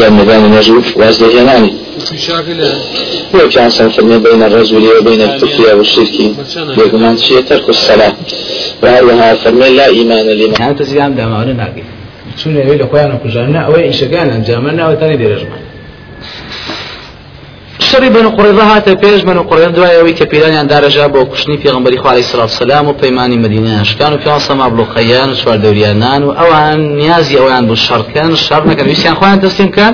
أنجام ميدان نجوف وازده هناني وكان فرمي بين الرجل وبين الكفر والشرك. يقمان شيء ترك الصلاة. وهذا فرمي لا إيمان لمن؟ يعني تسيام دامعون ناقف شنو يقول لك وانا كجانا أو إيش كان انجامنا وثاني ديرجمان شەڕی بن قڕێڕە هاتە پێش بن قڕێن دوایەوەی کە پیرانیان دارەژا بۆ کوشتنی پێغمبەری خوای سلام و پەیمانی مدینە شکان و پێ سەما بڵۆخەیان و چوار دەوریانان و ئەوان نیازی ئەویان بۆ شەڕکەن شەڕ نەکەن. ویسیان خۆیان تەسلیم کەن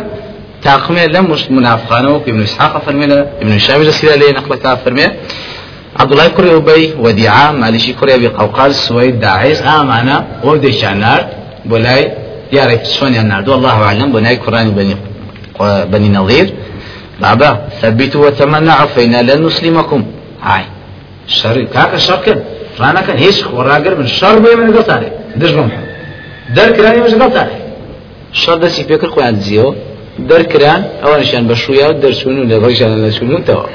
تاقمێ لەم منافقانەوە ابن إسحاق فرمي ابن شامي رسيلا لي نقلة فرمي عبد الله كري أبي وديعة مالشي كري أبي قوقاز سويد داعيس آمانا ودي شانار بولاي ديارك سوني النار والله أعلم بناي كراني بني بني نظير بابا ثبتوا وتمنعوا فإنا لن نسلمكم. هاي. شر كاك شر كن. رانا كان هيش خوراقر من شر بي من عليه دش بمحو در كراني مش عليه شر دسي فكر خوان زيو در كران اوانشان بشويا در سونو لغيشان لسونو توا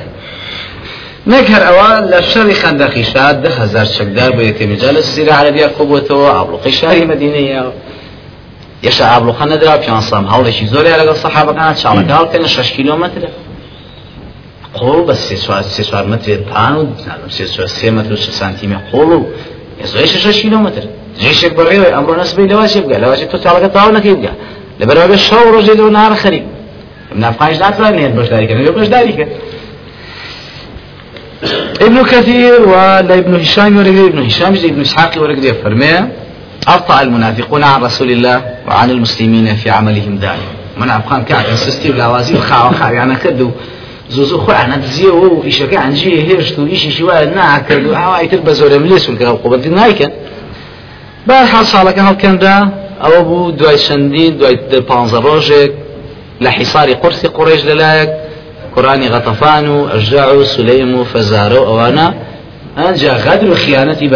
نكر اوان لشر خندقي شاد ده هزار شكدار بيت مجال السيرة عربية قبوته عبلقي شهري مدينية يشا عبلقا بيان صام هاولشي زوري على الصحابة كانت شعلا قال كان 6 كيلومتر قۆڵ بە سێ چوار متر پان و سێ متر و سانتیمە قۆڵ و زۆی شش کیلومتر. جێشێک بەڕێوە ئەمڕۆ نسبی لەواشێ بگە لەواشی تۆ تاڵەکە تاو نەکەی بگە لەبەرەوە شەو ڕۆژێ و نهار خەریب منافقانش ناتوانێت بەشداریکردن لێ بەشداریکە ابن كثير ولا ابن هشام ورقي ابن هشام ابن اسحاق ورقي فرمي أبطأ المنافقون عن رسول الله وعن المسلمين في عملهم دائما منافقان كعب سستي ولاوازي وخاوة خاوة يعني كدو زوزو خو أنا دزيه و ئیشەکە ئەنجێ هێشت و ئیشیشی وایە ناکرد و ئاوایتر بە زۆرە ملێسون کە قوبەتی نایکەن بەرحال ساڵەکە هەڵکەندا ئەوە بوو دوای چەندین دوای پ ڕۆژێک لە حیساری قرسی قڕێژ لەلایەک قڕانی غەتەفان و ئەژاع و سولەیم و فەزارە و ئەوانە ئەنجا غەدر و خیانەتی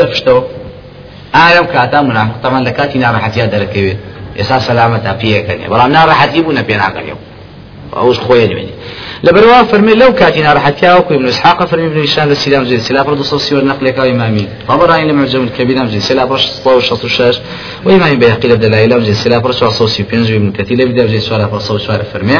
لە ئایم کاتا منافقتەمان لە کاتی ناڕەحەتیا دەرەکەوێت ئێستا سەلامەتا پێەکەنێ بەڵام ناڕەحەتی بوو نە پێ ناکەنێەوە ئەوش خۆی دوێنێ لبروا فرمي لو كاتنا رحتيا وكو ابن إسحاق فرمي ابن هشام السلام زي سلا برضو صوصي والنقل كاو إمامي. طبراني لما جمع الكبير زي سلا برش طو شط الشاش وإمامي بيحقي لدلائل زي سلا برش صوصي بينزو ابن كثير بدأ زي سؤال برش سؤال فرمي.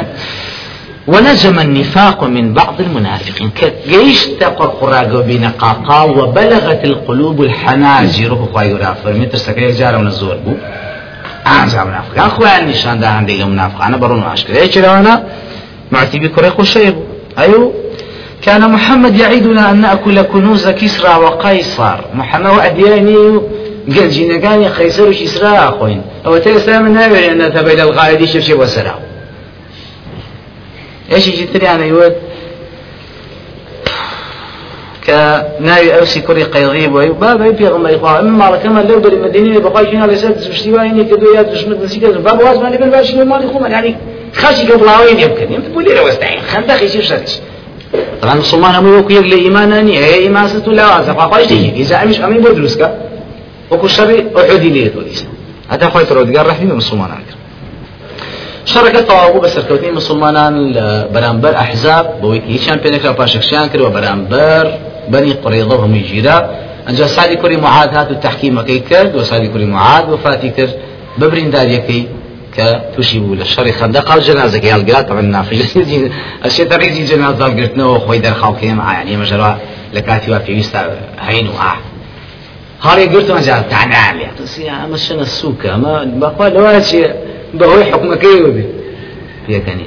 ونجم النفاق من بعض المنافقين. كجيش تقر قراغو بنقاقا وبلغت القلوب الحناجر. خواي غرا فرمي ترسكي جارة ونزور بو؟ أنزع منافق أخوان نشان ده عندي منافق أنا برون عشكري إيش أنا؟ معتبي كريق الشيب أيو؟ كان محمد يعيدنا أن نأكل كنوز كسرى وقيصر. محمد وعدياني قال جينا كان قيصر وكسرى أخوين. أو تلسى من هذا أن تبين الغاية شف شف وسرع إيش جيت لي أنا يود كناوي أوسي كوري قيضيب ويو. بابا يبي غما يقوى إما على كما لو دل المدينة بقاي شنا لسات بشتيواني كدو يا دشمت نسيك بابا واز ما نبي باشي ما نخوما يعني خاشي قبلاوين يمكن. يمكن بولي لو استعين خندق يشير شرش طبعا مسلمان هم يوكو يقل إيماناني. هي إيمان ستو لا وازا فاقاش تيجي إذا أمش أمين بودروسكا وكو الشر أحدي ليه توليسا هذا خوي ترود قال رحمي مسلمان عكر شركة طواغو بس الكوتين مسلمان برامبر أحزاب بويكي هيشان بينك باشكشان كروا برامبر بني قريضة هم يجيرا أنجا سعدي كوري معاد هاتو التحكيم كي كرد وسعدي كوري معاد وفاتي كرد ببرين داريكي كتشيبوا للشر خندق أو جنازة كي هالقات طبعا نافج الشيء تريزي جنازة قلتنا وخوي در خاوكي مع يعني مجرى لكاتي وفي ويستا هين وآه هاري قلت ما جاء تعنى لي تسي أما شنا السوكة ما بقول لو شيء بهوي حكمك يوبي هي كان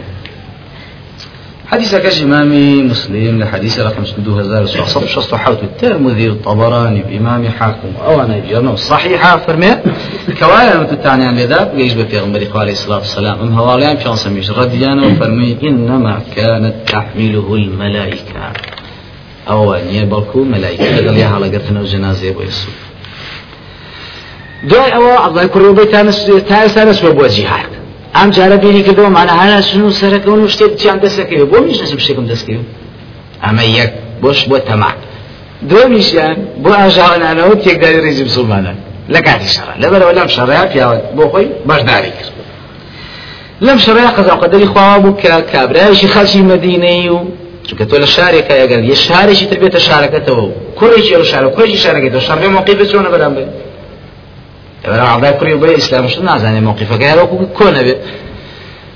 حديث كاش إمامي مسلم لحديث رقم سدو هزار صف شصت حوت الترمذي الطبراني بإمام حاكم. أو أنا جرنا الصحيحة فرمي كوالا متتعني عن لذا يجب في غمري عليه الصلاة والسلام أم هواليان في عصميش رديانا وفرمي إنما كانت تحمله الملائكة. أو أن يبركو ملائكة. قال يا هلا قرتنا وجنازة ويسو دوای ئەوە ئەڵای کوڕۆبەی تا ئێستا نەچوە بۆ جیهاد ئەم جارە بینی کردەوە مانە هەنا سن و سەرەکەون و شتێک چیان دەستەکەوێت بۆ میش نەچم شتێکم دەستکەوێت ئەمە یەک بۆش بۆ تەما دومیشیان بۆ ئاژاوانانەوە تێکداری ڕێزی مسلمانان لە کاتی شەڕە لەبەرەوە لەم شەڕەیە پیاوە بۆ خۆی بەشداری کرد لەم شەڕەیە قەزا قەدەری خواوە بوو کە کابرایشی خەڵکی مەدینەی و چونکە تۆ لە شارێکە ئەگەر یە شارێکی تر بێتە شارەکەتەوە کوڕێکی ئەو شارە کوڕێکی شارەکەیتەوە شەڕێ موقعی بچۆنە بەرام لەبەرە عەبای کوڕی بۆ ئیسلامش نازانێ موقعفەکە هەروەکو کۆنە بێت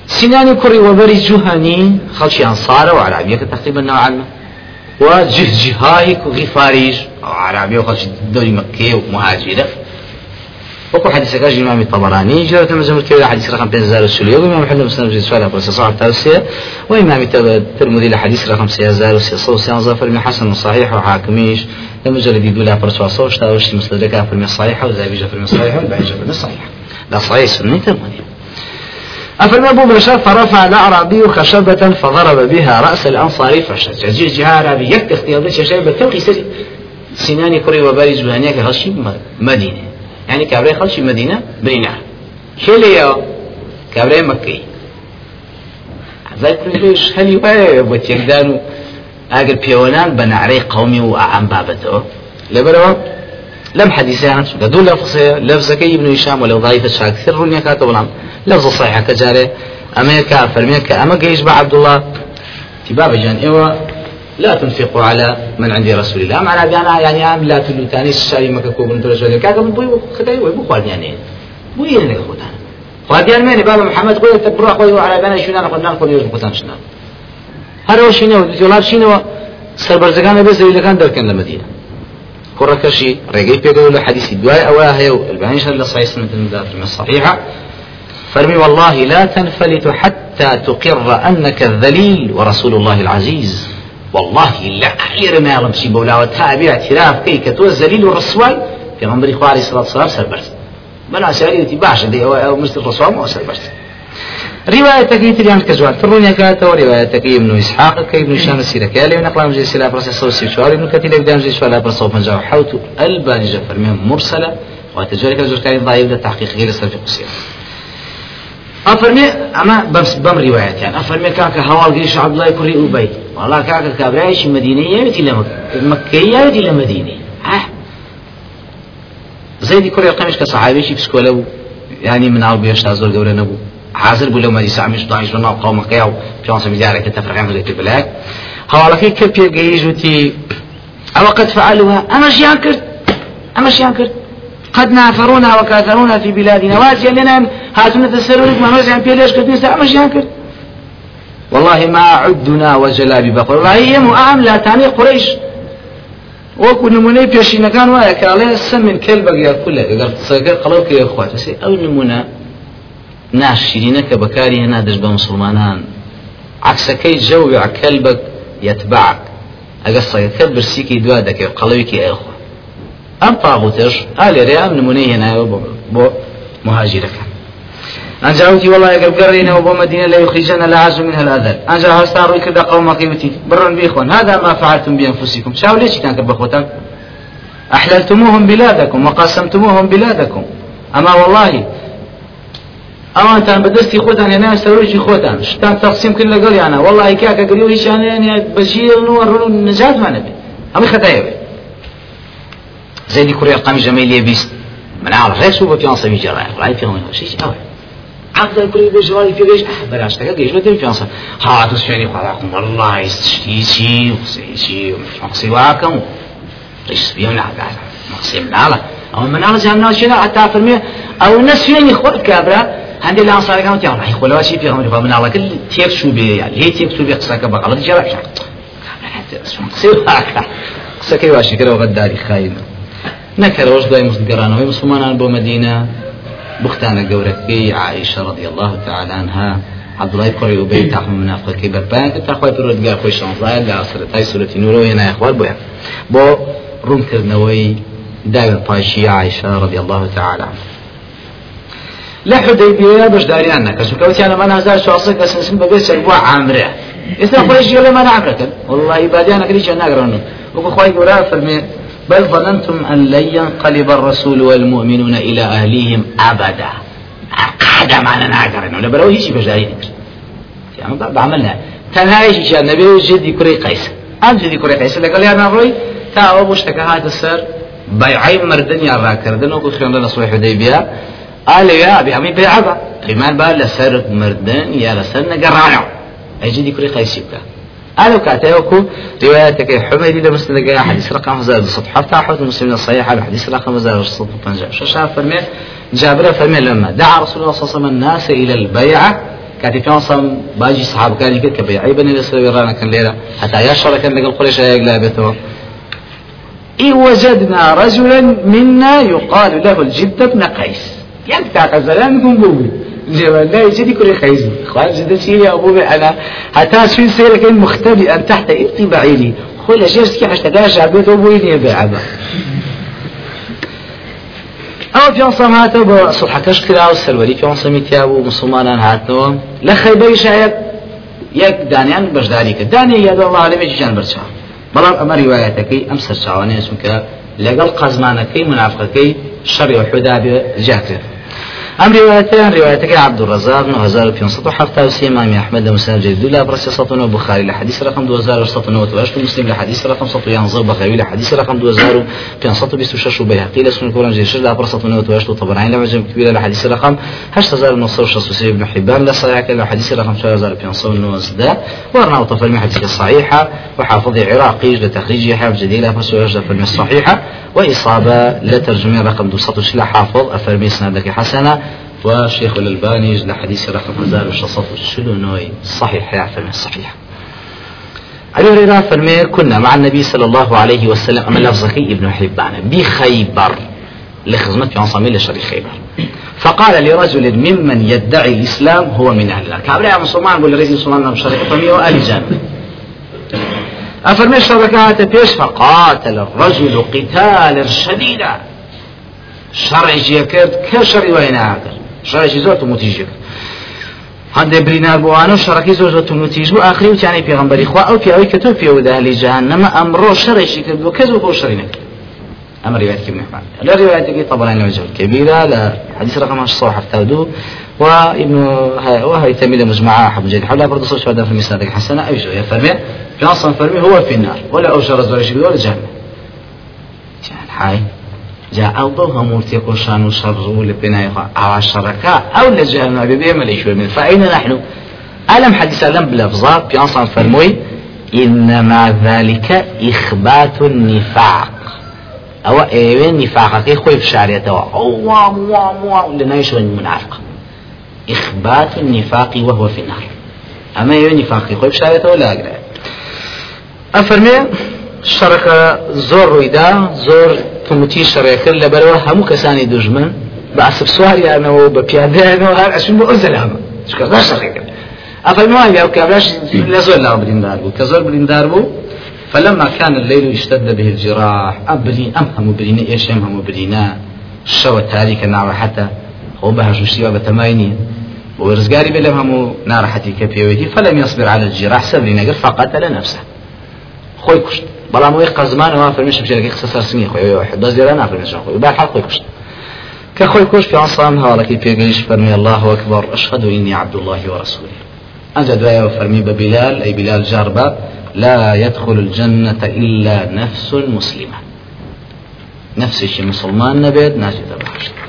سناني كري وبري جهني خلشي أنصار وعربية تقريبا نوعا ما وجه جهاهي غفاريج عربية وخلشي دوري مكة ومهاجرة وكو حديث كاج الإمام الطبراني جرى تمزم الكبير حديث رقم 3000 وإمام محمد مسلم في سؤال أبو صحيح التوسية وإمام الترمذي لحديث رقم 3600 فرمي حسن صحيح وحاكميش المجلد يدل على برسوا صوش تاوش مستدرك فرمي صحيحة وزابي فرمي صحيحة والبعيجة فرمي صحيحة لا صحيح سنة ترمذي أفرمى أبو بشر فرفع الأعرابي خشبة فضرب بها رأس الأنصاري فشت جزير جهة عربي يكت اختيار شيء بالتوقي سناني كري وباري زبانيك هالشي مدينة. يعني كابري خلشي مدينة برينا شليا كابري مكي. ذلك ليش هل يبقى اگر بيونان بنعري قومي وعم بابته لبروا لم حديثان قدو لفظه لفظ كي ابن هشام ولو ضعيف شاكثر رنيا كاتب الام لفظ صحيح كجاري أمريكا فرميكا اما جيش عبد الله تباب جان ايوا لا تنفقوا على من عند رسول الله. معنى بيانا يعني عام لا تلو تاني الشاري مكا كوبن تلو شوالي كاكا بوي خداي بو خواد يعني بو يني لك خوتان خواد يعني ماني بابا محمد قوي تبرا قوي على بنا شنو انا قدنا نقول يوم هر شنو دولار شنو سربرزگان بس اللي كان دركن لمدينه كركشي رجعي بيقول حديث الدواء أو هي البعين شر صحيح سنة من الصحيحة فرمي والله لا تنفلت حتى تقر أنك الذليل ورسول الله العزيز. والله لا أحير ما يعلم شي بولا وتابع اعتراف كي كتو الزليل والرسول في إخوة عليه الصلاة والسلام سربرس بلا سألي باشا دي أو مثل الرسول أو سربرس رواية كي تريان كزوال. ترون كاتا ورواية كي ابن إسحاق؟ كي ابن شام السيرة؟ كالي ونقل مجلس سلاف رسي صوت سيشوار ابن كتير ابن مجلس سوالا برصوف من جاو حوت الباني جفر من مرسلة. وتجارك الزور كان ضعيف للتحقيق غير السلف قصير. أفرمي أما بس بم روايات. يعني أفرمي كاك هوال قريش عبد الله كري أبي والله كاك كابرايش مدينة يأتي لمك مكة يأتي لمدينة ها؟ زيد كري قمش كصحابي شي بسكولا يعني من عربي يشتازور قولا نبو. حاضر بولا ما يسامش ضايش بنا قوم قياو كان سمي دارك تفرق عن ذلك البلاك هوالك كيف يجيز وتي أو قد فعلوها كرت أنا شيان كرت قد نافرونا وكاثرونا في بلادنا واسيا لنا هاتونا تسرونك ما نوزع بيليش كرت نسا أما شيان كرت والله ما عدنا وجلابي بقر والله هي مؤام لا تاني قريش وەکو نمونەی پێشینەکان وایە کاڵێ سە من کەل بەگیار کولە ئەگەر قسەکە قەڵەو کێ خواتەسی ئەو نمونە ناشرینە کە بەکاری هێنا دەست بە مسلمانان. عکسەکەی جەوی کەلبەک یەتبعک ئەگە سەگەکە برسیکی دوا دەکەوێت قەڵەوێکی ئەخوا ئەم تاغوتش ئالێرێ ئەم نمونەی هێنایەوە بۆ مهاجرەکان ئەنجاوتی وڵای ئەگەر بگەڕێنەوە بۆ مدينة لا يخرجن الأعز منها الأذل. أنجا هستا ڕووی کردە قەومەکەی وتی بڕن بيخون هذا ما فعلتم بأنفسكم. ليش كان كبخوتك أحللتموهم بلادكم وقسمتموهم بلادكم. أما والله ئەوانتان بەدەستی خۆتان هێنا سەرۆژی خۆتان شتان تەقسیم کرد لەگەڵ یانە وڵی کاکە گری و هیچیانیان بەژیر و ڕون و نجاتمانە بێت ئەمە خەتایەوێ زەیدی کوڕی قەمی ژەمەی لێ بیست. مناڵ ڕێک و بە پیان سەوی جێڕای ڕای پێڵەوەشی ئەوە. عقد كل بجواري في ليش بلاش تلقى جيش ما تبي فيانسا هات سفيني خلاكم والله يستشتي شي وقصي شي مقصي واكم ليش بيمنع مقصي مناله أو مناله جامنا شنو حتى فرمي أو الناس فيني خود كابرا هەندێک لە ئەنسارەکان تیان. ڕای خۆلەوەشی پێغەمبەری خوا؟ مناڵەکە تێک سو بێ لێ تێک سو بێ قسەکە بەقەڵت جێرا قسەکەی واشی کرەوە غەداری خاینە نەکەرەوەش دوای مستگەڕانەوەی مسلمانان بۆ مدینە. بختانە گەورەکەی عائشة رضي الله تعالى عنها. عبد الله کوڕی وبەی تاخم منافقەکەی بەرپایان کە تاخوای پەروەردگار خۆی شانزایە لە سەرەتای سورەتی نورەوە هێنایە خوار بۆیە بۆ ڕوونکردنەوەی داوێن پاشی عائشة رضي الله تعالى عنها. لە حدەیبیە بەشداریان نەکە چونکەوتیان لەمان هزار چوارسە کە سنسن بەبێ سەر بووە عامرە ئێستا خۆش من عامرەکەن. والله بادیانەکەی چێ ناگرانن وەکو خۆی گەورە فەرمێ بل ظننتم أن لن ينقلب الرسول والمؤمنون إلى أهليهم أبدا. قاعدة معنا ناقرن ولا بلو هيجي بجاري يعني بعملنا تنهايش إشاء النبي جدي كري قيس أم جدي كري قيس لقال يا نروي تا أبو بوشتك هذا السر بيعي مردن يا راكردن وكو خيون لنا صويح حديبية قال يا أبي أمي بيعبا لمن بقى لسر مردن يا لسر نقرانو أجي دي كري قيسيبك قالوا كاتيوكو رواياتك حميدي ده مسند حديث رقم زاد صفحة. فتحت المسلمين الصحيحة الحديث رقم زاد طنجة شو شاف فرمي جابر فرمي لما دعا رسول الله صلى الله عليه وسلم الناس إلى البيعة. كاتي في عصام باجي صحاب كان يقول كبيعي بني الإسرائيل رانا كان ليلة. حتى يشعر كان لقى القريش لا بيته إن وجدنا رجلا منا يقال له الجد بن قيس. يقطع غزلان يكون بوبي جبل لا يجدي كل خيز خلاص جد شيء يا أبوي أنا حتى شو سيرك مختبئا تحت اتباعي خۆی لە ژێر هەشتەکە ژابێتەوە بۆی نییە بێعبە ئەو پیانسەم هاتە بە سوحەکەش کرا و سەروەری پیانسەمی تیا بوو مسلمانان هاتنەوە. لە خەیبەی شایەت یەک دانیان بەشداری کرد. دانی یاد الله عالمێکی جان بەرچا بەڵام ئەمە ریواەتەکەی ئەم سەرچاوانەیە چونکە لەگەڵ قەزمانەکەی منافقەکەی شەڕی وحدا بێ ام روايتين روايتك عبد الرزاق 9573 إمام أحمد مسند جيد لا برس سطن البخاري لحديث رقم 2198 مسلم لحديث رقم 111 بخاري لحديث رقم 2526 وبيهقي لسن كورن جيش لا برس سطن وتواش طبراني لمجم كبير لحديث رقم 8966 ابن حبان لا صحيح لحديث رقم 4519 ورنا وطفل حديث الصحيحة وحافظ عراقي لتخريج يحيى جديلة فسوى في وإصابة لترجمة رقم 200 حافظ أفرمي سندك حسنة. وشيخ الألباني لحديث رقم 1600 صحيح يا فرمي الصحيح أبي هريرة فرمي كنا مع النبي صلى الله عليه وسلم أما لفظك ابن حبان بخيبر لخدمة عصامي لشري خيبر. فقال لرجل ممن يدعي الإسلام هو من أهل الله كابري يا مسلمان بقول رئيس مسلمان شري فمي وآل الجنة. أفرمي الشركات بيش فقاتل الرجل قتالا شديدا. شرعي جيكرد كشري وين عاقر شرعي زور تموتيجي هەندێک برینار بۆوانە و شەڕەکەی زۆر زۆر تونوتیش بوو ئاخری وتیانی پێغمبەری خوا ئەو پیاوەی کە تۆ پێوەدا هەلی جەهەنەمە ئەمڕۆ شەڕێکی کردبوو کەس بۆ شەڕی نەکرد. أما رواية حبان لا رواية طبعا وجه كبيرة لا حديث رقم 672 وابن وهي تميل مجمعة حب جديد حول برضه صوت شهداء في المسند حسنة أي شيء فرمي أصلا فرمي هو في النار. ولا أوشر زوج ولا جهنم يعني حي جا ئەو بەو هەموو تێکۆشان و شەڕ و لە پێنایخوا ئاوا شەڕەکە ئەو لە جەهنم بێ مەلەی شوێ من فأين نحن؟ ألم حديث لم بلفظا بيانصان فرموي إنما ذلك إخبات النفاق. أو إيوين نفاقك خوي في شعريته أو وام وام وام لنايش منافق. إخبات النفاق وهو في النار. أما إيوين نفاقي خوي في شعريته ولا أقرأ؟ أفرمي. شەڕەکە زۆر ڕوویدا زۆر کەموتی شەڕێکرد لەبەرەوە هەموو کەسانی دوژمن بە ئەسب سواریانەوە بە پیادەیانەوە هەر ئەچون بۆ ئەزەلامە چکەدا ئەفەرموان یا کابراش لە زۆر لا بریندار بوو کە زۆر بریندار بوو فلما كان الليل اشتد به الجراح أبلين أم هم برينا إيش أم هم برينا شو تاريك نار حتى. هو بهش مشتيوا بتمايني. ورزقاري بلم هم نار حتى كبيوتي فلم يصبر على الجراح. سبرين قال فقتل نفسه. خوي كشت. بەڵام ئەوی قەزمانەوە فەرمیش بچێکی قسە سەرسنگی خۆی دەزیێرە نافرمێشان خۆی با حەڵ خۆی. کوشت. کە خۆی کوش پیانسان هەواڵەکەی پێگەیش فەرمی الله أكبر أشهد إني عبد الله ورسوله. أنت دعاء وفرمي ببلال أي بلال جاربة لا يدخل الجنة إلا نفس مسلمة. نفس شي مسلمان نبيت ناجد بحشت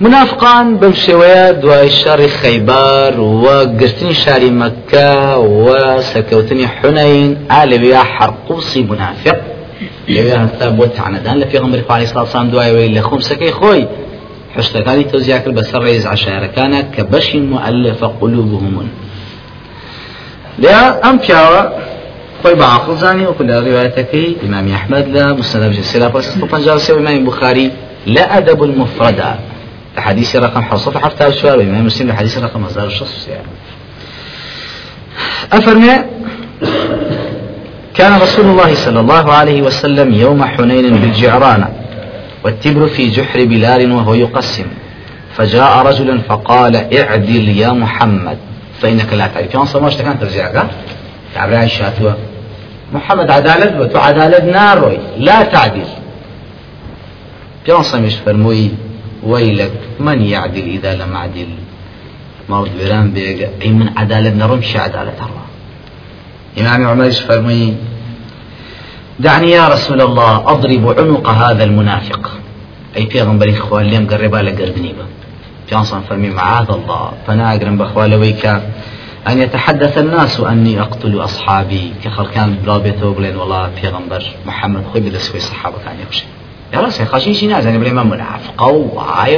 منافقان بەم شێوەیە دوای شەڕی خەیبار و گرتنی شاری مەکە و سەرکەوتنی حونەین ئا لەوێ حرقوسی منافق. لەوێ هەستا بۆ تعنەدان لە پێغمبەر پاڵی سڵسان دوایەوەی لە خۆمسەکەی خۆی. حشتەکانی تۆزیا کرد بەسەر ڕێز عشارەکانە کە بەشی مؤلفە قلوبهمون لێ ئەم پیاوە خۆی بەعاقڵ زانی وەکو لە ڕێوایەتەکەی ئیمامی ئەحمەد لە مستەدە سێرا پاس 153 ئیمامی بخاری لا أدب المفردة الحديث رقم حصة حتى السؤال الإمام مسلم الحديث رقم هزار الشخص يعني. أفرمي كان رسول الله صلى الله عليه وسلم يوم حنين بالجعرانة والتبر في جحر بلال وهو يقسم. فجاء رجل فقال اعدل يا محمد. فإنك لا تعرف. كان صماش كان ترجع تعبر عائشة محمد عدالة وتعدالة نار لا تعدل. كان صمش فرموي ويلك من يعدل إذا لم أعدل؟ ما بيران بيجا أي من عدالة نرمش عدالة الله. إمام عمر فرمي دعني يا رسول الله أضرب عنق هذا المنافق. أي غنبري إخوان ليم قربا لقلبني با جانسون فرمي معاذ الله. فنا أقرم بأخوال ويكا أن يتحدث الناس أني أقتل أصحابي. كخل كان بلا بيته وبلين والله في غنبر محمد خوي بدسوي صحابة كان يخشي يا راس خشيشي ناس يعني بلي ما منافقة وهاي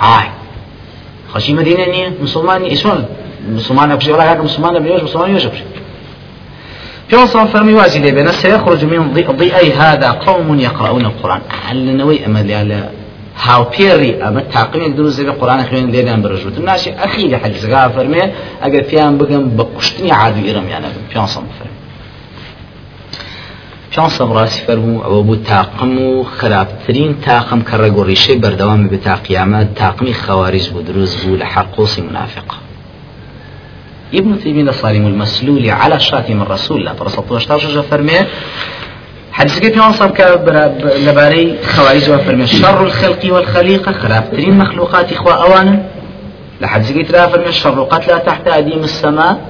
هاي خشي مدينة نية مسلمان إيشون مسلمان أبشي ولا هذا مسلمان بيوش مسلمان يوش أبشي في وصف فرمي وازي لبنا سيخرج من ضيئي هذا قوم يقرؤون القرآن. هل نوي أمل على هاوپێڕی ئەمە تاقمێک دروست دەبێت قڕانە خوێن لێدان بەرژوت ناشی ئەخی لە حەجزگا فەرمێ ئەگەر پیان بگەم بە کوشتنی عادی ئێرەمیانە بم پیان سەم پیان سەم ڕاستی فەرموو ئەوە بوو تاقم و خراپترین تاقم کە ڕێگۆڕیشەی بەردەوام بێت تا قیامەت تاقمی خەواریز بوو دروست بوو لە منافقە ابن تيمية صارم المسلول على شاتم الرسول الله فرصة 16 فرمي حديث كيف يوصل لباري خوارج وفرمي شر الخلق والخليقة خلافترين مخلوقات إخوة أوانا لحديث كيف فرمي الشر قتلى تحت أديم السماء.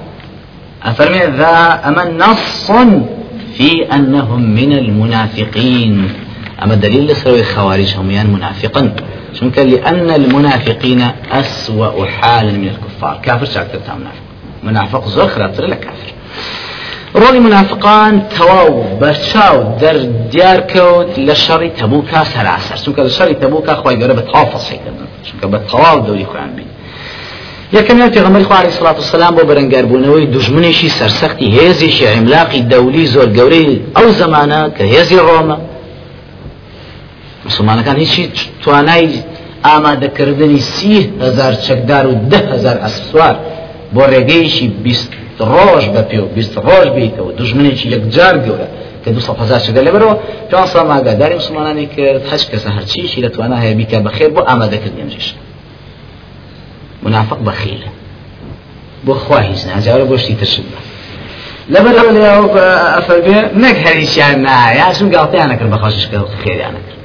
أفرمي ذا أما نص في أنهم من المنافقين. أما الدليل لسوي الخوارج هم يعني منافقا. شنك لأن المنافقين أسوأ حالا من الكفار. كافر شاكتر منافق. منافق زور خرابتر لكافر ڕۆڵی منافقان تەواو بەرچاو دەردیار کەوت لە شەڕی تەبووکە سەراسەر چونکە لە شەڕی تەبووکە خۆی گەورە بە تەواو فەسەیکردن چونکە بە یەکەمیان پێغەمبەری خوا عەلەیهی سڵات وسەلام بۆ بەرەنگاربوونەوەی دوژمنێکی سەرسەختی هێزێکی عیملاقی دەولی زۆر گەورەی ئەو زەمانە کە هێزی ڕۆمە. مسلمانەکان هیچی توانای ئامادەکردنی سی هزار چەکدار و ده هزار ئەسوار بۆ ڕێگەیشی ڕۆژ بە پێ و بیست ڕۆژ بیتەوە دژمنێکی یەکجار گەورە کە دو هزار شەکە لەبەرەوە. پێ سا ئاگاداری مسلمانانی کرد هەچ کەسە هەرچیشی لە توانە هەیە بیکە بەخێر بۆ ئامادەکرد منافق بەخیلە بۆ خوا هیچ ناجارە بۆشتی ترشت بە. لەبەر لە ئەفەربێ نەک هەریشیان نایە چون گاڵتیانە کرد بەخۆششکە خێریانە کرد.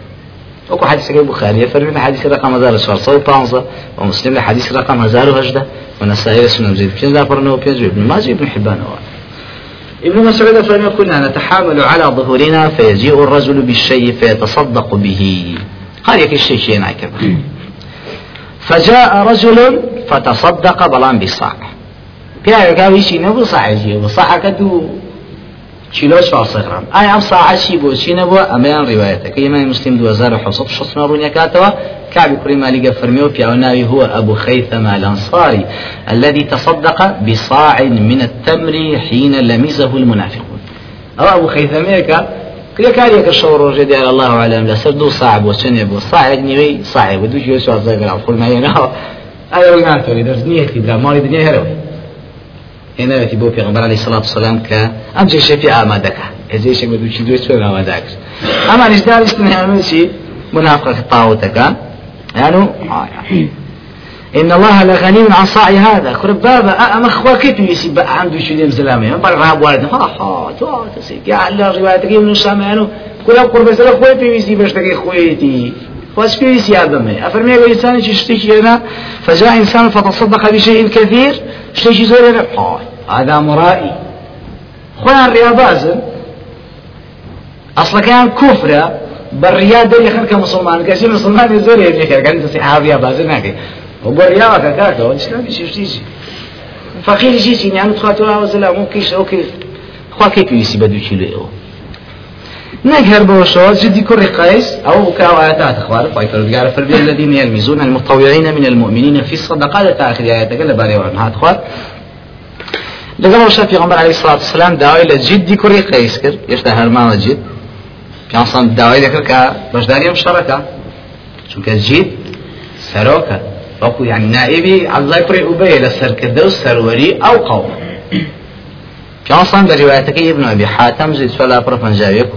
وكو حديث البخاري فرمي حديث رقم 1415 ومسلم لحديث رقم 1018 ونسائي سنن زيد بن زعفر وبين ابن ماجه ابن حبان ابن مسعود فرمي كنا نتحامل على ظهورنا فيجيء الرجل بالشيء فيتصدق به. قال يك الشيء شيء فجاء رجل فتصدق بلان بصاع. بيا قال شيء نبو صاع يجي وصاع كدو چیلۆ 400 گرام ئایا ئەم ساعەتی بۆ چی نەبووە ئەمەیان ڕیواەتەکە ئێمە مسلم 2660 ڕوونیەکاتەوە كعب كري مالك فرميو في عناوي هو أبو خيثمة الأنصاري الذي تصدق بصاع من التمر حين لمزه المنافقون. أو أبو خيثمة كل كاريك الشور رجدي على الله أعلم لا سردو صعب وشنب وصاع نيوي صعب ودوش يسوع زي قال فول ما ينهى أنا قلنا تولي درس نيتي بلا مالي دنيا هروي هێناوێتی بۆ پێغمبەر علیه الصلاة والسلام کە ئەم جێشەفی ئامادەکە هێزێشێک بە دووچی دوێ چۆن ئامادەکرد ئەمانیش دانیشتن هێمەچی منافق طاوتەکە يعني إن الله لغني عن صاع هذا. خرب بابا أما خوا كيف يسي بقى عنده شو ديم زلامي بقى راب والد. ها ها تو تسيك يا الله روايتك من السامعانو كل قرب سلا خوي في يسي بشتكي خويتي واش في يسي آدمي أفرمي الإنسان يشتكي هنا فجاء إنسان فتصدق بشيء كثير شتێکی زۆر هذا مرائي. خۆیان ڕێبازن ئەسڵەکەیان کوفرە بەڕیا دەری خەرکە مسلمان کەسی مسلمانی زۆر هێنێکەکەن دەستی ئاویا بازر ناکەی بۆ ڕیاوەکە کاکەوە شتانی شتیجی فەقیری چیچی نیان خاتەوە ئەوە زەلا و کیش ئەو کیش خوا کەی پێویستی بە دوو کیلو ئەوە نەک هەر بەوەشەوە جدی کوڕی قیس ئەو كاواتات خوار فايتر فربي الذين يلمزون المتطوعين من المؤمنين في الصدقات آخر آياتك لباري وعنهات خوار لەگەڵ شە پیغمبر عليه الصلاة والسلام داوای لە جدی کوڕی قیس کرد. هێشتا هەرماوە جد. پیانسان داوای دەکرد کە بەشداری ئەم شەڕەکە چونکە جد سەرۆکە وەکو يعني نائبی عەبدوڵای کوڕی ئوبەیە لە سەرکردە و ئەو قەومە پیانسان بە ریوایەتەکەی ابن أبي حاتم زيد فلا برا پنجاويك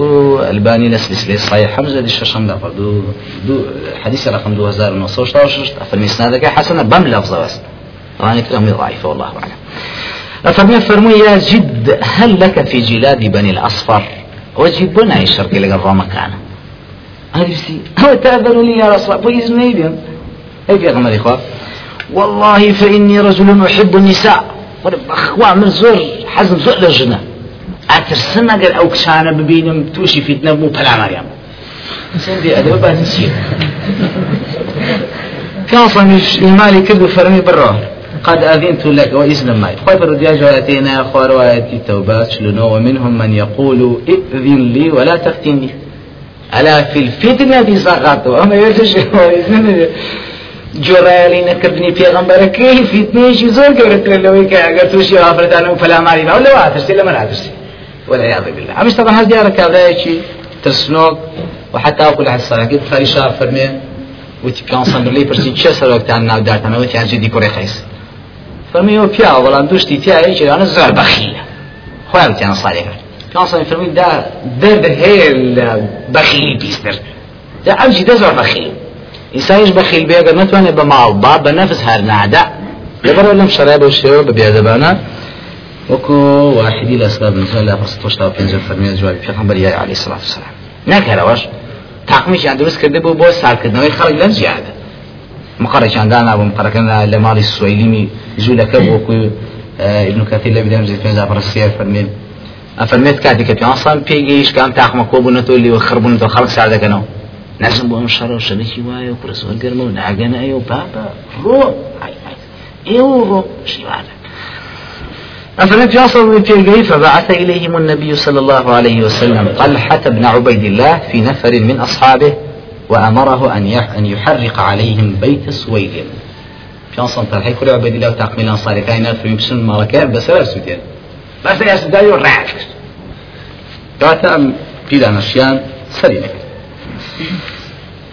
ألباني لسلسلة صحيح. حمزة دي ششم دو, دو حديث رقم 2916 فرمي سنادك حسنة بم لفظة بس. طبعا كلام ضعيف والله أعلم. أفرمي فرمي يا جد هل لك في جلاد بني الأصفر؟ وجد بنا الشرق لقى الرمى كان هذه هو تأذن لي يا رسول الله. بإذن أيديهم أي في غمر إخوة والله فإني رجل أحب النساء. من زور حزم زور لجنة أترسم أقل أو كشانة ببينم توشي فتنة مو بلا مريم. سندي أدب بعد كان صميش المالي كذب فرمي بالروح قد أذنت لك وإسلام معي خيبر رجال جواتينا خوارواتي توبات شلونو ومنهم من يقول ائذن لي ولا تفتني. ألا في الفتنة صغرت وأما يجش جۆڕایلی نەکردنی پێغمبەرەکەی فیتنێشی زۆر گەورەتر لەوەی کە ئەگەر تووشی ئافرەتان و فەلاماری باو لەوە ئاترسی لەمە ناترسی يعظ بالله. أمش طبعا هذا ديارك هذا شيء ترسنوك وحتى أقول على الصلاة كيف خارج شاف فرمي وتي بيان صندلي برسي تشي سر تان ناو دارتنا وتي عن جدي كوري خيس فرمي هو بيا ولا دوشتي تاعي إيش أنا زغر بخيل خويا وتي أنا صالح بيان صندلي فرمي دا درد هيل بخيل بيستر دا أمشي دا زغر بخيل إنسانش بخيل بيقدر نتواني بمال باب بنفس هار نعدا لبرو لم شراب وشيو ببيادبانا وكو واحدي الأسباب من خلال فرصة وشتا وبينزل فرمي جواب في غنبري عليه الصلاة والسلام نكره واش تاقمیش یان دروست کرده بۆ بۆ سالکردنەوەی خەڵک لەم زیادە. مقڕێکیان دانا بوو مقڕەکەن لە ماڵی سوەیلیمی جوولەکە بۆکو ابن كثير لە بدەم زیت پێنج پرسیار فەرمێن. ئەفەرمێت کاتی کە پیانسان پێگەیش کام تاقمە کۆ بوونەتەوە لێوە خڕبوونەوە خەڵک سار دەکەنەوە نازم بۆ ئەم شەڕە و شەرێکی وایە و پرسوەر گەرمە و ناگەنە ئەیە و بابا ڕۆ ئێوە ڕۆ شیوانە أفلم يصل في فبعث إليهم النبي صلى الله عليه وسلم طلحة بن عبيد الله في نفر من أصحابه وأمره أن أن يحرق عليهم بيت سويد. في أصلا طلحة كل عبيد الله وتعقمين أنصار كائنات في يبسون مالكات بس لا سودين بس يا سوداني والرعاك كاتا بيدا نشيان سرينك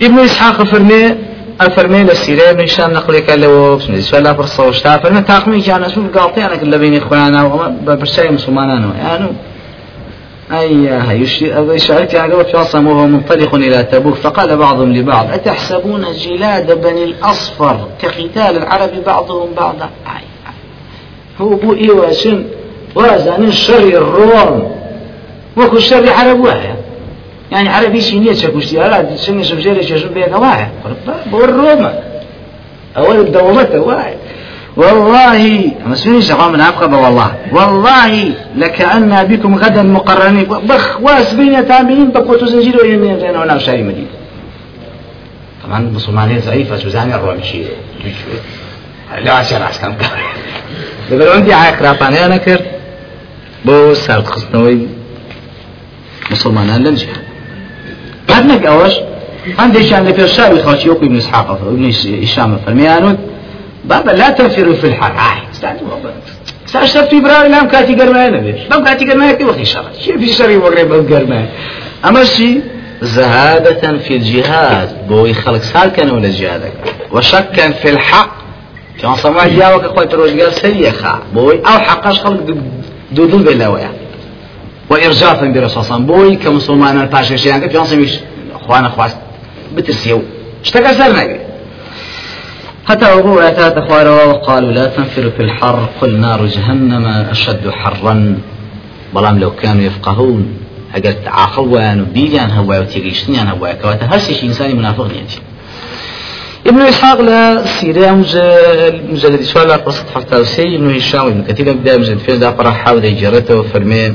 ابن إسحاق فرمي أفرمي للسيرة من شأن نقلك لو بسم الله فرصة وشتا فرمي تاقمي كان أشوف قاطع أنا كل بين إخوانا وما برشاي مسلمان يعني أي شعرت يعني قبل في وهو منطلق إلى تبوك فقال بعضهم لبعض أتحسبون جلاد بني الأصفر كقتال العرب بعضهم بعضا؟ أي هو بو إيوا شن وازن الشر الروم وكو الشر عرب واحد. يعني عربي سينية شكوشتي على سنة سمسيرة ششو بيك؟ واحد. بور روما. أول الدوامة واحد. والله أما سنين شغال من أبقى والله. والله لكأن بكم غدا مقرنين. بخ واس بين تامين بقوة زنجير ويمين زين ونام شاري مدينة. طبعا المسلمانية ضعيفة سوزاني الروم شيء؟ لا عشان عسكم دبر عندي عايق راباني أنا كر بو سارت خصنوي مسلمان لم هەندێکیان لە پێشاوی خەڵکی وەکو ابن إسحاق ابن هشام فەرمیانوت بابا لا تنفروا في الحر ساشتر في براوي لام كاتي قرماء نبي بام كاتي قرماء كي وقت شرط شي في شري وقري بام قرماء أما شي؟ زهادة في الجهاد. بوي خلق سال كان ولا جهادك وشكا في الحق. كان صمع جاوك أخوي تروج قال سريخا بوي أو حقاش خلق دودو بلاويا وإرجافا برسول صلى بوي كمسلمان الباشا شيئا. في عصمي أخوانا خواست بترسيو. اشتكى سر حتى أبو أتات أخوانا وقالوا لا تنفروا في الحر. قل نار جهنم أشد حرا. بلام لو كانوا يفقهون. اگر عاقل ويان وبيجان هوا وتيجيشتنيان هوا كواتا هرسي إنساني منافق نيتي ابن إسحاق لا سيرة مجلد سؤال قصة حفتة وسي ابن هشام وابن كثير. بدأ مجلد فيه دا فرحا ودي جرته وفرميه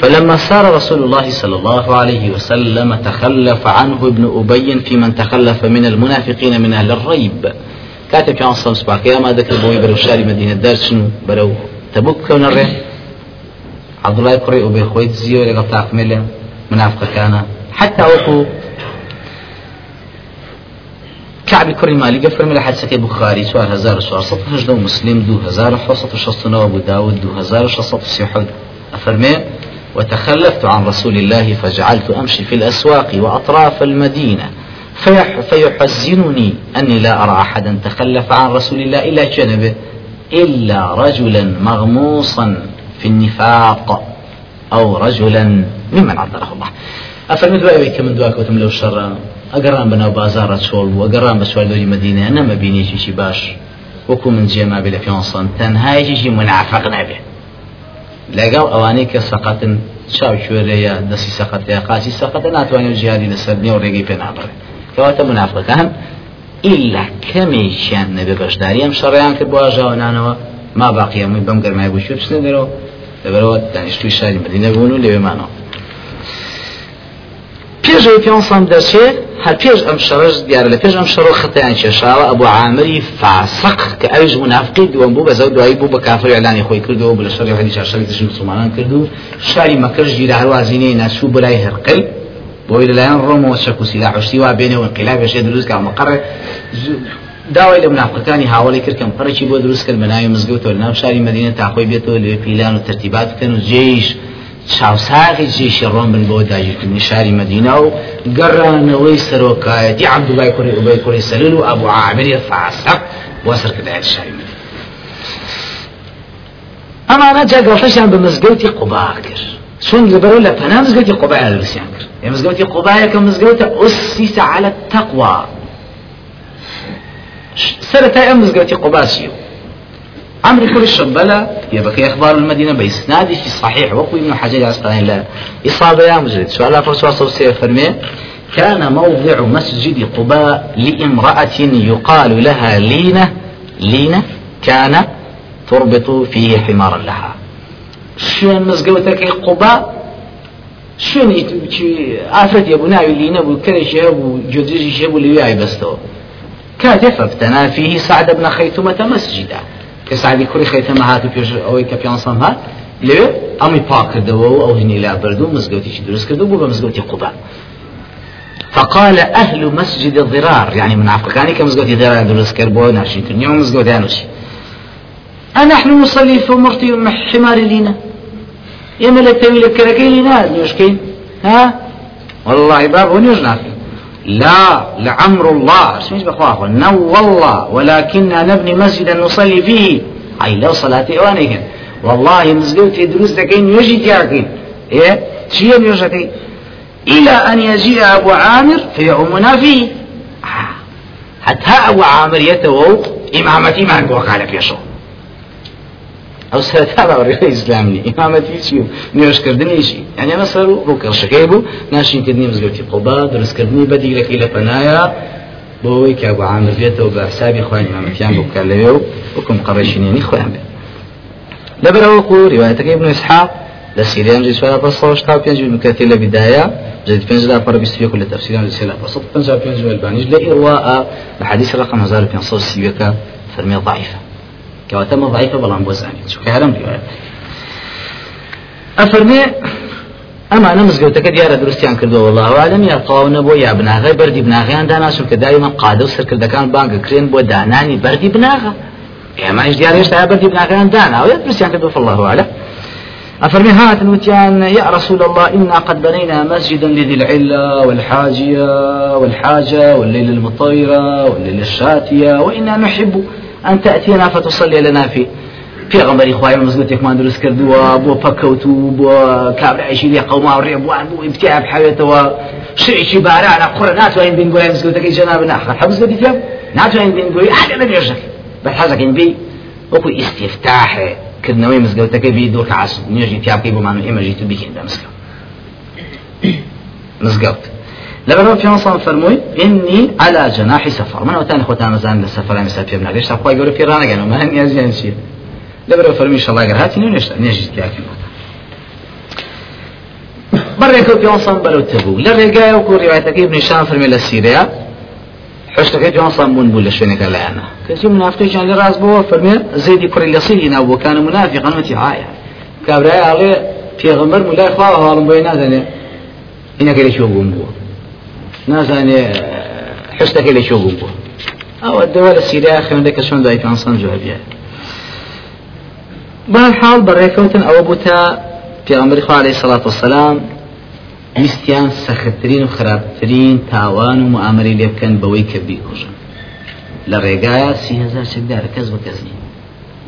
فلما سار رسول الله صلى الله عليه وسلم تخلف عنه ابن أبي في من تخلف من المنافقين من أهل الريب. كاتب كان صلى الله عليه ما ذكر بوي برو شاري مدينة دار شنو؟ برو تبوك كون الرين عبد الله يقرأ أبي خويت زيو لقى تاقمل منافق كان. حتى وقو كعب كري مالي قفر من كي بخاري. سؤال هزار سؤال سطح مسلم دو هزار حصة شصنا أبو داود دو هزار شصة سيحود. أفرمي؟ وتخلفت عن رسول الله فجعلت أمشي في الأسواق وأطراف المدينة. فيح فيحزنني أني لا أرى أحدا تخلف عن رسول الله إلا جنبه إلا رجلا مغموصا في النفاق أو رجلا ممن عذره الله. أفرمي دواء كمن دواء كوتم لو شر. أقران بنا بازار تشول وأقران بسوال دوري مدينة أنا ما بيني شي باش. وكو من جيما بلا في تنهاي شي منافق نبي لەگەڵ ئەوانەی کە سەقەتن چاو کوێرەیە دەستی سەقەتەیە قاچی سەقەتە ناتوانێت ژیانی لەسەر نێ و ڕێگەی پێ نابڕێت. کەواتە منافەکان ئیلا کەمێکیان نەبێ بەشداری. ئەم شەڕیان کرد بۆ ئاژاوانانەوە ما باقیەمەی بەم گەرمای بچوو بچنە دەرەوە؟ لەبەرەوە دانیشتوی شاری مدینە بوون و لەوێمانەوە پێشەوەی پێسان دەچێت هەر پێش ئەم شەڕش دیارە لە پێش ئەم شەڕۆ خەتیان کێشاوە ئەبوو عامری فاسق کە ئەویش منافقی دووەم بوو بەزە دوایی بوو بە کافر ئەلانی خۆی کردەوە بە لە شەڕی هەدی چاشەری دژ مسلمانان کردو شاری مەکەش گیرە هەروازینەی ناسوو بەلای هەرقل بۆی لەلایەن ڕۆمەوە شەک و سیلاحشتی وا بێنەوە انقلابێشێ دروست کە مەقڕێ داوای لە منافقەکانی هاوڵی کرد کەم پڕێکی بۆ دروست کرد بەناوی مزگەوتەوە لەناو شاری مدینە تاخۆی بێتەوە لێ پیلان و ترتیبات بکەن و جێیش چاوساغی جێشی ڕۆم بن بۆ داگیرکردنی شاری مدینە و گەڕانەوەی سەرۆکایەتی عبدوڵای کوڕی ئوبەی کوڕی سەلول و ئەبوو عامری فاسق بۆ سەرکردایەت شاری مدینە. ئەمانە جاگەڵتەشیان بە مزگەوتی قوبا کرد. چون لەبەرەوە لە پەنا مزگەوتی قوبای دروستیان کرد. ئێ مزگەوتی قوبایەکە مزگەوتە ئوسیسە على التقوى سەرەتای ئەم مزگەوتی قوباسیە عمرو كل الشبلة يبقى إخبار المدينة بإسناد في صحيح؟ وقوي ابن حجر العسقلاني لا. إصابة يا مجرد. سؤال الله عليه وسلم كان موضع مسجد قباء لامرأة يقال لها لينة لينة كان تربط فيه حمارا لها. شوێن مزگەوتەکەی قوبا شوێنی ئافرەت یەبوو ناوی لی نەبوو کەرێکی هەبوو جۆدرێژی هەبوو لەوێ ئایبەستەوە کاتێ فەفتەنا فيه سعد بن خەیتومەتە مەسجدا کە سعدی کوڕی خەیتەمە هاتو پێش ئەوەی کە پیانسەم هات لێ ئەمی پاک کردەوە و ئەو هینی لا بردو مزگەوتیی دروست کردو بوو بە مزگەوتی فقال أهل مسجد الضرار يعني من عفقاني كمزقوتي ضرار دروس كربو ناشين كنيوم مزقوتي أنوشي أنحن نصلي في مرتي حمار لينا يما لتوي لكركي لنا نيوشكين ها؟ والله باب نافي لا لعمر الله. اسميش بخواه نو والله ولكننا نبني مسجدا نصلي فيه. أي لو صلاتي وانيكن والله مزقوتي دروس دكين يجي تياكين. إيه؟ شيء يوشكين إلى أن يجيء أبو عامر فيؤمنا فيه حتى أبو عامر يتوو إمامتي ما وقال بيشو ئەو سەرتا باوەڕێ ئیسلامنی ئیمامەتی چی و نوێشکردنیشی یعنی ئەمە سەر و ڕووکەڵشەکەی بوو ناشینکردنی مزگەوتی قوبا دروستکردنی بەدیگرەکەی لە پەنایە بۆەوەی بۆ عامر بێتەوە بە حسابی خوای ئیمامەتیان بۆ بکار لەوێ و حکم قەڕەشینێنی خۆیان بێت لەبەرەوەکو ڕواەتەکەی ابن إسحاق لسيريان جي سوالا بصوش تاو بينجي المكاتي لبداية جديد بينجي لا بارا بيستوية كل تفسيران جي سيلا بصوت بينجي بينجي البانيج لإرواء لحديث رقم 1500 فرمية ضعيفة أما أنا مزقوتك ديارة درستيان كردو والله أعلم يا طاونا بو يا بناغي بردي بناغيان داناسو كدائما قادو سركر دكان بانك كرين بو داناني بردي بناغا يا ما إيش ديارة يشتها بردي بناغيان دانا. ويا درستيان كردو فالله أعلم أفرمي هات الوتيان يا رسول الله إنا قد بنينا مسجدا لذي العلة والحاجية والحاجة والليل المطيرة والليل الشاتية وإنا نحب أن تأتينا فتصلي لنا فيه پێغمبەری خوای مزگەوتێکمان دروست کردووە بۆ پەکەوت و بۆ کابراایشی لێ قەوما ڕێبوان بوو ئیمتیاب حوێتەوە شعێکی بارانە قڕە ناتوانین بینگۆی مزگەوتەکەی جەناب ناخە حەبزگەتی تێ ناتوانین بینگۆی ئاگە لە نوێژەکە بە حەزەکەین بی وەکو ئیسیفتاحێ کردنەوەی مزگەوتەکە بی دوو کەعاس نوێژی تیاکەی بۆمان و ئێمەژی تو بکەین بە مزگەوت. مزگەوت. لبرو في نصام فرموي إني على جناح سفر. من وتاني خوتان مزان للسفر أنا سافر من ليش أخوي يقولوا في رانا قالوا ما هني أزين شيء لبرو فرمي إن شاء الله قال هاتي نيش نيجي تياكي بريكو في نصام بلو تبو. لرجع وكو روايتك ابن هشام فرمي للسيريا حشتك في نصام بون بول شوينك لا أنا كذي منافق كان راس بو فرمي زيد يكر اللي صينا وكان منافقا متي عايا كابراي عليه في غمر ملا نازانێ حستەکە لە چۆ بوو؟ ئەوە دەوە لە سیریا خوێندەکە چۆن دای پێسان جوابە بەحاڵ بەڕێکەوتن ئەوە بوو تا پێغمبەری خوا عليه سڵات وسلام ویستیان سەختترین و خراپترین تاوان و معامری لێ بکەن بەوەی کە بیکوژن. لە ڕێگایە سیهزار چەکدارە کەس بە کەس نین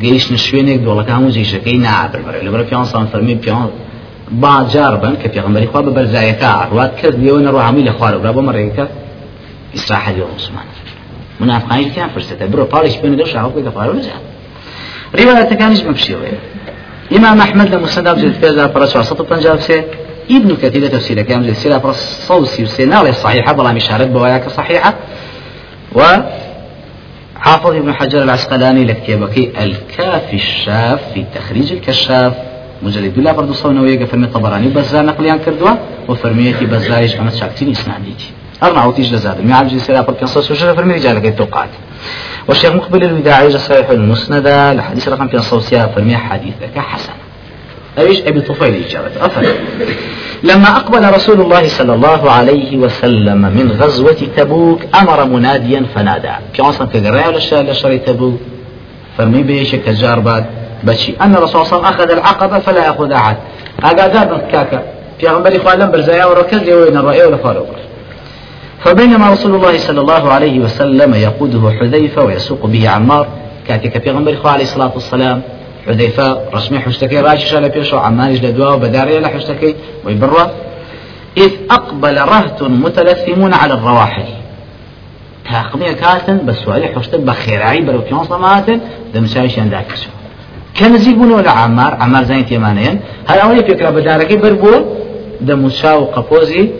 گەیشتە شوێنێک دۆڵەکە هەموو جێشەکەی نابربەرە. لەبەر پیان فەرمی پیان باجار بن کە پێغمبەری خوا بە بەرزایەکە ڕوات کرد لێوە نەڕۆ هەمووی لە خوارەوە بۆ مەڕێەکە ئیسراحەت عوسمان. منافقانی تیان فرسەتە برۆ پاڵیش بێنە دەو شاوەکەی لە خوارەوە جات ڕیوایەتەکانیش بپشێوەیە إمام أحمد لمسند أبجد في هذا فرس وسط بنجاب ابن كثير تفسير كام زي سيرة فرس صوصي وسينا صحيحة بلا مشارك بواياك صحيحة و حافظ ابن حجر العسقلاني لكتابك الكافي الشاف في تخريج الكشاف مجلد الله برضو صونا ويقى فرمي طبراني بزار نقليان كردوا وفرميتي بزاريش أمد شاكتين إسناديتي أرنع وتيج لزاد مع عبد السلام فرقين صوص وشرف فرمي رجالك التوقعات والشيخ مقبل الوداعي صحيح المسند لحديث رقم في صوصيا فرمي حديثك حسن. أيش أبي طفيل إجابة أفهم لما أقبل رسول الله صلى الله عليه وسلم من غزوة تبوك أمر مناديا فنادى في عصر ولا لشري تبوك فرمي بيش كجار بعد بشي. أن الرسول صلى الله عليه وسلم أخذ العقبة فلا يأخذ أحد. أقادار كاكا في غنبري خوالم برزايا وركز وين الرأي ولا فاروق فبينما رسول الله صلى الله عليه وسلم يقوده حذيفة ويسوق به عمار كاتك في غنبري عليه الصلاة والسلام حذيفة رسمي حشتكي راشش على بيشو عمانش لدواء وبداري على حشتكي ويبرا إذ أقبل رهت متلثمون على الرواحل. تاقمية كاتن بس سؤالي حشتك بخيراعي بلو كيون صماتن دمسايش كان زيبون ولا عمار عمار زين تيمانين هل أولي فكرة بداركي بربو دمساو قفوزي